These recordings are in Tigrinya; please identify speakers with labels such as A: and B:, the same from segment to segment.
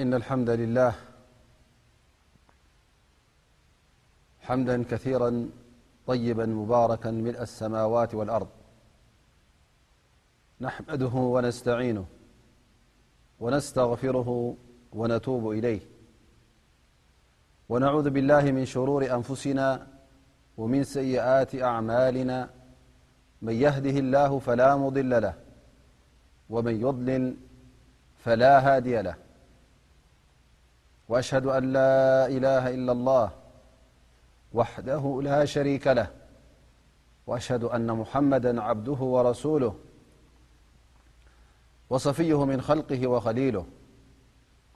A: إن الحمد لله حمدا كثيرا طبا مبارا مل امرضنحمده ونستعينه ونستغفره ونتوب إليه ونعوذ بالله من شرور أنفسنا ومن سيئات أعمالنا من يهده الله فلا مضل له ومن يلل فلا هادي له وأشهد أ لا إله إلا الله وحده لاشريك له وشهد أن محمد عبده ورسوله وصفيه من خلقه وخليله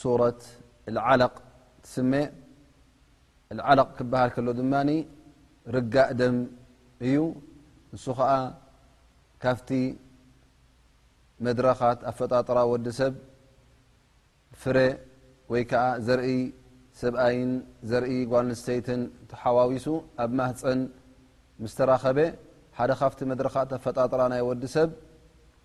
A: ሱረት ኣልዓለቕ ትስመ። ኣልዓለቕ ክበሃል ከሎ ድማ ርጋእ ደም እዩ። ንሱ ኸዓ ካብቲ መድረኻት ኣፈጣጥራ ወዲ ሰብ ፍረ ወይ ከዓ ዘርኢ ሰብኣይን ዘርኢ ጓልንስተይትን ተሓዋዊሱ ኣብ ማህፀን ምስተራኸበ ሓደ ካብቲ መድረኻት ኣፈጣጥራ ናይ ወዲ ሰብ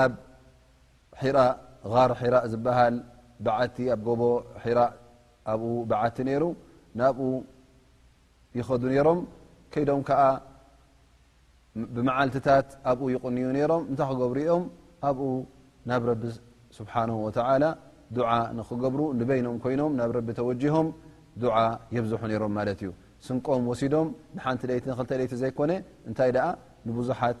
A: ኣብ ሒራ غር ሒራእ ዝበሃል በዓቲ ኣብ ጎቦ ሒራእ ኣብኡ በዓቲ ነይሩ ናብኡ ይኸዱ ነይሮም ከይዶም ከዓ ብመዓልትታት ኣብኡ ይቕንዩ ነይሮም እንታይ ክገብሩ እዮም ኣብኡ ናብ ረቢ ስብሓን ወተላ ዱዓ ንክገብሩ ንበይኖም ኮይኖም ናብ ረቢ ተወጅሆም ዱዓ የብዝሑ ነይሮም ማለት እዩ ስንቆም ወሲዶም ንሓንቲ ለይቲ ንክልተ ለይቲ ዘይኮነ እንታይ ደኣ ንብዙሓት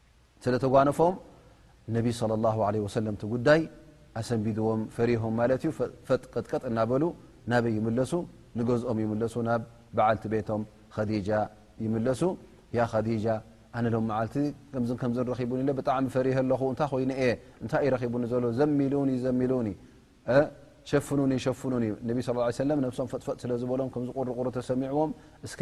A: ስለተጓነፎም ነቢ ص ه ع ሰለ ቲ ጉዳይ ኣሰንቢድዎም ፈሪሆም ማለት ዩ ፈጥቅጥቅጥ እናበሉ ናበይ ይምለሱ ንገዝኦም ይምለሱ ናብ በዓልቲ ቤቶም ዲጃ ይምለሱ ያ ዲጃ ኣነ ሎም መዓልቲ ከም ከም ረኪቡ ብጣዕሚ ፈሪሀ ኣለኹ እንታይ ኮይኑ እየ እንታይ ዩ ረኪቡኒ ዘሎ ዘሚሉኒ ዘሚሉኒ ሸፍኑኒ ሸፍኑኒ ነቢ ስ ሰለ ነብሶም ፈጥፈጥ ስለ ዝበሎም ከምዝቁርቁሩ ተሰሚዕዎም እስከ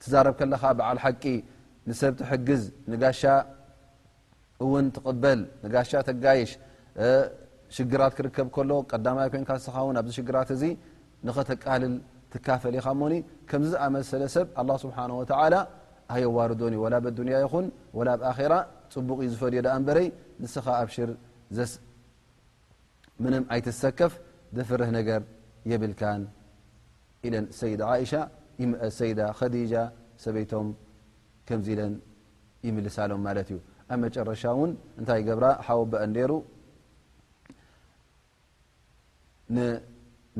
A: ትዛረብ ከለኻ በዓል ሓቂ ንሰብ ትሕግዝ ንጋሻ እውን ትቕበል ንጋሻ ተጋይሽ ሽግራት ክርከብ ከሎ ቀዳማይ ኮንካ ንስኻ ውን ኣብዚ ሽግራት እዚ ንኸተቃልል ትካፈል ኢኻ ሞኒ ከምዚ ዝኣመሰለ ሰብ ኣላ ስብሓን ወተዓላ ኣየዋርዶን እዩ ወላ ብ ኣዱንያ ይኹን ወላ ብ ኣራ ፅቡቕ እዩ ዝፈድዮ ድኣ እንበረይ ንስኻ ኣብሽር ዘስ ምንም ኣይትሰከፍ ዘፍርህ ነገር የብልካን ኢለን ሰይዳ ዓእሻ ሰይዳ ከዲጃ ሰበይቶም ከምዚ ኢለን ይምልሳሎም ማለት እዩ ኣብ መጨረሻ እውን እንታይ ገብራ ሓወበአን ነይሩ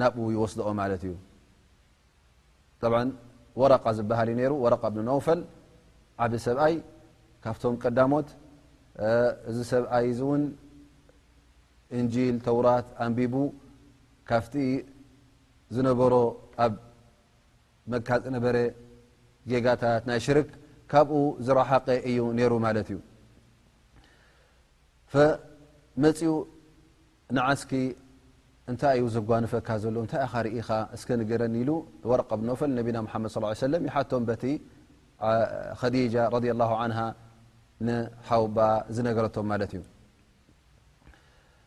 A: ናብኡ ይወስድኦ ማለት እዩ ጠብዓ ወረቃ ዝበሃል እዩ ነይሩ ወረቃ ብኒ ነውፈል ዓብ ሰብኣይ ካብቶም ቀዳሞት እዚ ሰብኣይ እዚ እውን እንጂል ተውራት ኣንቢቡ ካብቲ ዝነበሮ ኣብ መካ ዝነበረ ጌጋታት ናይ ሽርክ ካብኡ ዝረሓቀ እዩ ነሩ ማለት እዩ መፅኡ ንዓስኪ እንታይ እዩ ዘጓንፈካ ዘሎ እንታይ ኻ ርኢኻ እስከ ንገረኒ ኢሉ ወረቀ ኣብኖፈል ነቢና ሓመድ ص ሰለ ይሓቶም በቲ ከዲጃ ረ ላ ን ሓውባ ዝነገረቶም ማለት እዩ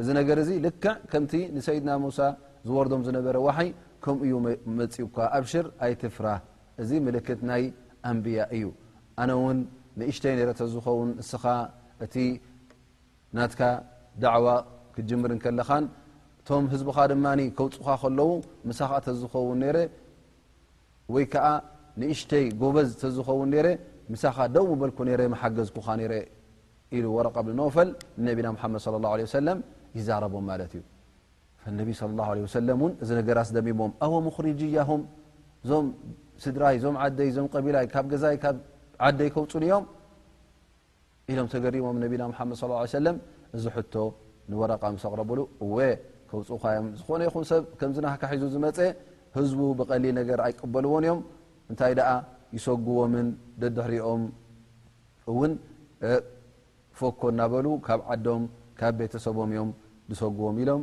A: እዚ ነገር እዚ ልክዕ ከምቲ ንሰይድና ሙሳ ዝወርዶም ዝነበረ ዋሕይ ከምኡ እዩ መጺኡካ ኣብሽር ኣይትፍራህ እዚ ምልክት ናይ ኣንብያ እዩ ኣነ ውን ንእሽተይ ነረ ተዝኸውን እስኻ እቲ ናትካ ዳዕዋ ክትጅምር እንከለኻን እቶም ህዝብኻ ድማ ከውፁኻ ከለዉ ምሳኻ ተዝኸውን ነረ ወይ ከኣ ንእሽተይ ጎበዝ ተዝኸውን ነረ ምሳኻ ደው ምበልኩ ነረ መሓገዝኩኻ ነረ ኢሉ ወረቀ ብኒ ኖፈል ንነቢና ሙሓመድ صለ ላه ለ ሰለም ይዛረቦም ማለት እዩ ፈነቢ ስለ ላሁ ለ ወሰለም እውን እዚ ነገር ኣስደሚሞም ኣወ ሙኽሪጅያሁም እዞም ስድራይ እዞም ዓደይ እዞም ቀቢላይ ካብ ገዛይ ካብ ዓደይ ከውፁኒ እዮም ኢሎም ተገሪሞም ነቢና ሙሓመድ ስ ሰለም እዚ ሕቶ ንወረቃ ምስ ኣቕረብሉ እወ ከውፅኡካ እዮም ዝኾነ ይኹን ሰብ ከምዚ ናህካ ሒዙ ዝመፀ ህዝቡ ብቀሊል ነገር ኣይቀበልዎን እዮም እንታይ ደኣ ይሰጉዎምን ደድሕሪኦም እውን ፎኮ እናበሉ ካብ ዓዶም ካብ ቤተሰቦም እዮም ዝሰጉዎም ኢሎም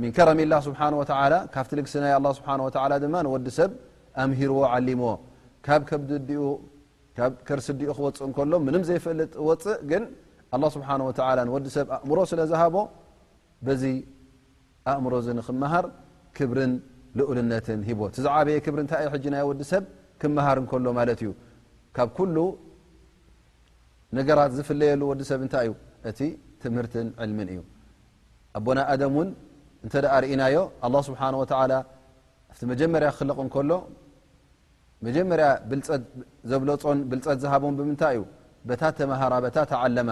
A: ምን ከረሚ ላ ስብሓ ካብቲ ልግስናይ ኣ ስብሓ ድማ ንወዲ ሰብ ኣምሂርዎ ዓሊምዎ ካብ ካብ ከርሲ ዲኡ ክወፅእ ከሎ ምንም ዘይፈልጥ ወፅእ ግን ኣ ስብሓ ንወዲ ሰብ ኣእምሮ ስለ ዝሃቦ በዚ ኣእምሮ ዚ ንክምሃር ክብርን ልኡልነትን ሂቦ እቲ ዝዓበየ ክብሪ እንታይ ዩ ሕ ናይ ወዲ ሰብ ክምሃር ከሎ ማለት እዩ ካብ ኩሉ ነገራት ዝፍለየሉ ወዲ ሰብ እንታይ እዩ እቲ ትምህርትን ዕልምን እዩ ኣቦና ኣደም ውን እንተ ርእናዮ ኣላ ስብሓን ወተላ ኣብቲ መጀመርያ ክኽልቕ እንከሎ መጀመርያ ብልፀት ዘብለፆን ብልፀት ዝሃቦን ብምንታይ እዩ በታ ተምሃራ በታ ተዓለማ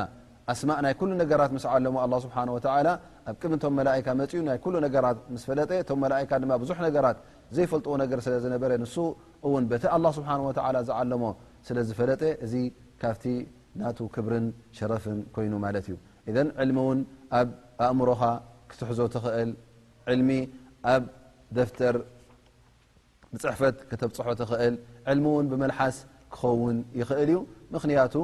A: ኣስማእ ናይ ኩሉ ነገራት ምስ ዓለሙ ኣላ ስብሓን ወተላ ኣብ ቅድሚ እቶም መላእካ መፅኡ ናይ ኩሉ ነገራት ምስ ፈለጠ እቶም መላእካ ድማ ብዙሕ ነገራት ዘይፈልጥዎ ነገር ስለ ዝነበረ ንሱ እውን በቲ ኣላ ስብሓን ወተላ ዝዓለሞ ስለ ዝፈለጠ እዚ ካብቲ ናቱ ክብርን ሸረፍን ኮይኑ ማለት እዩ ኢዘን ዕልሚ እውን ኣብ ኣእምሮኻ ክትሕዞ ትኽእል ዕልሚ ኣብ ደፍተር ብፅሕፈት ከተብፅሖ ትኽእል ዕልሚ እውን ብመልሓስ ክኸውን ይኽእል እዩ ምኽንያቱ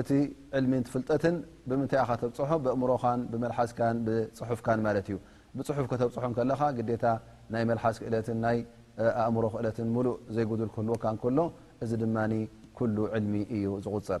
A: እቲ ዕልሚን ፍልጠትን ብምንታይ ኢኻ ተብፅሖ ብእምሮኻን ብመልሓስካን ብፅሑፍካን ማለት እዩ ብፅሑፍ ከተብፅሖ ከለኻ ግዴታ ናይ መልሓስ ክእለትን ናይ ኣእምሮ ክእለትን ሙሉእ ዘይጉዱል ክህልወካ ከሎ እዚ ድማ ኩሉ ዕልሚ እዩ ዝቁፅር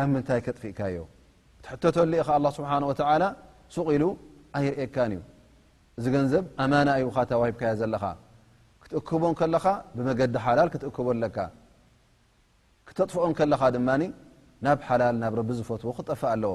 A: ኣብ ምንታይ ከጥፊእካዮ ትሕተተሉ ኢኻ ኣላ ስብሓን ወተዓላ ሱቕ ኢሉ ኣይርእካን እዩ እዚ ገንዘብ ኣማና እዩ ኻታ ዋሂብካዮ ዘለኻ ክትእክቦ ከለኻ ብመገዲ ሓላል ክትእክቦ ኣለካ ክተጥፍኦ ከለኻ ድማ ናብ ሓላል ናብ ረቢ ዝፈትዎ ክጠፍእ ኣለዎ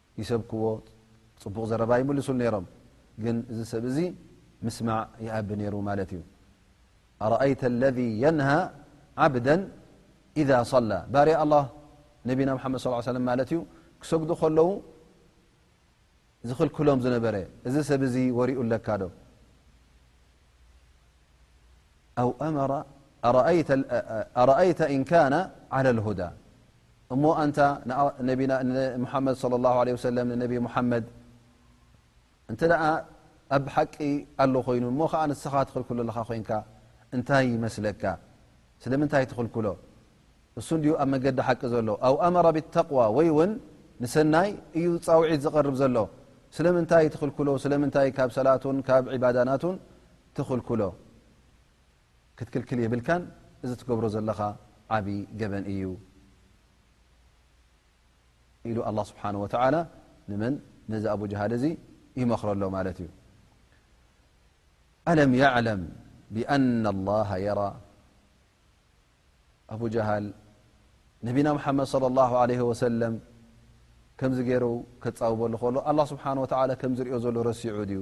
A: ይሰብክዎ ጽቡቕ ዘረባ ይምልሱሉ ነይሮም ግን እዚ ሰብ እዚ ምስማዕ ይኣቢ ነይሩ ማለት እዩ ኣረኣይተ ለذ የንሃ ዓብደ ኢዛ صላ ባርያ ኣላ ነቢና ሓመድ ስ ሰለም ማለት እዩ ክሰግዱ ከለዉ ዝኽልክሎም ዝነበረ እዚ ሰብ እዚ ወሪኡ ኣለካ ዶ ኣው ኣመራ ኣረኣይተ እንካና ዓላ ልሁዳ እሞ ኣንታ ንሙሓመድ ص ه ع ሰለ ንነቢ ሙሓመድ እንተ ኣብ ሓቂ ኣሎ ኮይኑ እሞ ከዓ ንስኻ ትኽልክሎ ኣለኻ ኮይንካ እንታይ ይመስለካ ስለምንታይ ትኽልክሎ እሱ ን ኣብ መገዲ ሓቂ ዘሎ ኣው ኣመራ ብተقዋ ወይ ውን ንሰናይ እዩ ፃውዒት ዝቐርብ ዘሎ ስለምንታይ ትኽልክሎ ስለምንታይ ካብ ሰላቱን ካብ ዕባዳናቱን ትኽልክሎ ክትክልክል የብልካን እዚ ትገብሮ ዘለኻ ዓቢ ገበን እዩ ኢሉ ኣላ ስብሓን ወተዓላ ንመን ነዚ ኣቡጀሃል እዚ ይመኽረሎ ማለት እዩ ኣለም ያዕለም ብኣና ላሃ የራ ኣቡጀሃል ነቢና ሙሓመድ صለ ላሁ ለ ወሰለም ከምዚ ገይሩ ከፃውበሉ ከሎ ኣላ ስብሓን ወተላ ከምዝሪኦ ዘሎ ረሲዑ ድዩ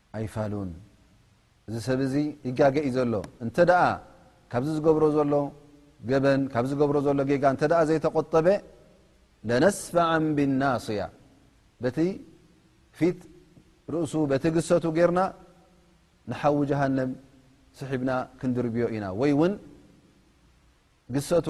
A: ኣይፋሉን እዚ ሰብ እዚ ይጋገ እዩ ዘሎ እንተ ካብዚ ዝገብሮ ዘሎ ገበን ካብ ዝገብሮ ዘሎ ጌጋ እተ ዘይተቆጠበ ለነስፋዓ ብናስያ በቲ ፊት ርእሱ በቲ ግሰቱ ጌርና ንሓዊ ጀሃንም ስሒብና ክንድርብዮ ኢና ወይ ውን ግሰቱ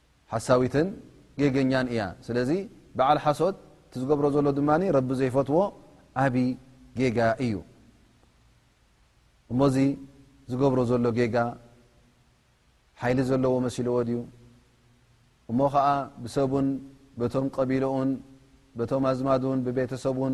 A: ሓሳዊትን ጌገኛን እያ ስለዚ በዓል ሓሶት እቲ ዝገብሮ ዘሎ ድማ ረቢ ዘይፈትዎ ዓቢ ጌጋ እዩ እሞዚ ዝገብሮ ዘሎ ጌጋ ሓይሊ ዘለዎ መሲልዎ ድዩ እሞ ኸዓ ብሰቡን በቶም ቀቢልኡን በቶም ኣዝማዱን ብቤተሰቡን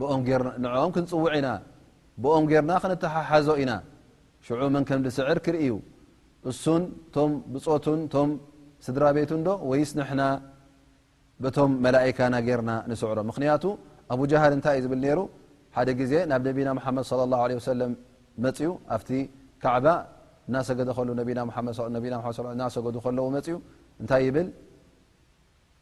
A: ብኦም ገርና ንዕኦም ክንጽውዕ ኢና ብኦም ገርና ክንተሓሓዞ ኢና ሽዑ መን ከም ድስዕር ክርእዩ እሱን ቶም ብጾቱን ቶም ስድራ ቤቱን ዶ ወይስ ንሕና በቶም መላእካና ገርና ንስዕሮ ምክንያቱ ኣቡ ጃሃል እንታይ እዩ ዝብል ነይሩ ሓደ ግዜ ናብ ነቢና መሓመድ صለ ላه ለ ሰለም መፅኡ ኣብቲ ካዕባ እናሰገደ ከሉ ነቢና መድ ናሰገዱ ከለዉ መፅኡ እንታይ ይብል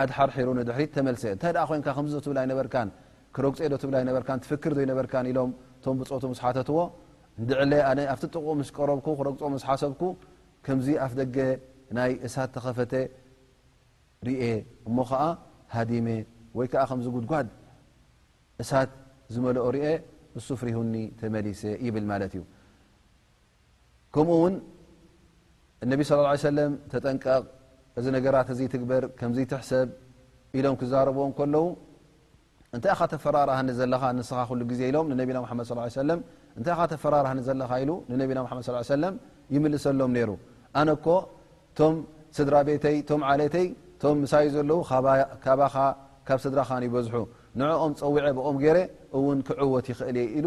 A: ኣድሓርሒሩ ንድሕሪት ተመልሰ። እንታይ ደኣ ኮንካ ከምዚ ዶ ትብል ኣይነበርካን? ክረግጾ'የ ዶ ትብል ኣይነበርካን? ትፍክር ዶ ኣይነበርካን? ኢሎም እቶም ብጾቱ ምስ ሓተትዎ፣ እንድዕለ ኣነ ኣብቲ ጥቕኡ ምስ ቀረብኩ ክረግጾ ምስ ሓሰብኩ ከምዚ ኣፍደገ ናይ እሳት ተኸፈተ ርእየ እሞ ከኣ ሃዲመ ወይ ከኣ ከምዚ ጉድጓድ እሳት ዝመልኦ ርእየ እሱ ፍሪሁኒ ተመሊሰ ይብል ማለት እዩ። ከምኡ ውን እነቢ ص ه ሰለም ተጠንቀቕ እዚ ነገራት እዚ ትግበር ከምዚ ትሕሰብ ኢሎም ክዛረብዎ ከለዉ እንታይ ኢኻ ተፈራርሃኒ ዘለኻ ንስኻ ኩሉ ግዜ ኢሎም ንነቢና ሓመድ ص ሰለ እንታይ ኢኻ ተፈራርሃኒ ዘለኻ ኢሉ ንነቢና ሓመድ ص ሰለም ይምልሰሎም ነይሩ ኣነ እኮ ቶም ስድራ ቤተይ ቶም ዓለተይ ቶም ምሳይ ዘለዉ ካባኻ ካብ ስድራኻን ይበዝሑ ንዕኦም ፀዊዐ ብኦም ገይረ እውን ክዕወት ይኽእል እየ ኢሉ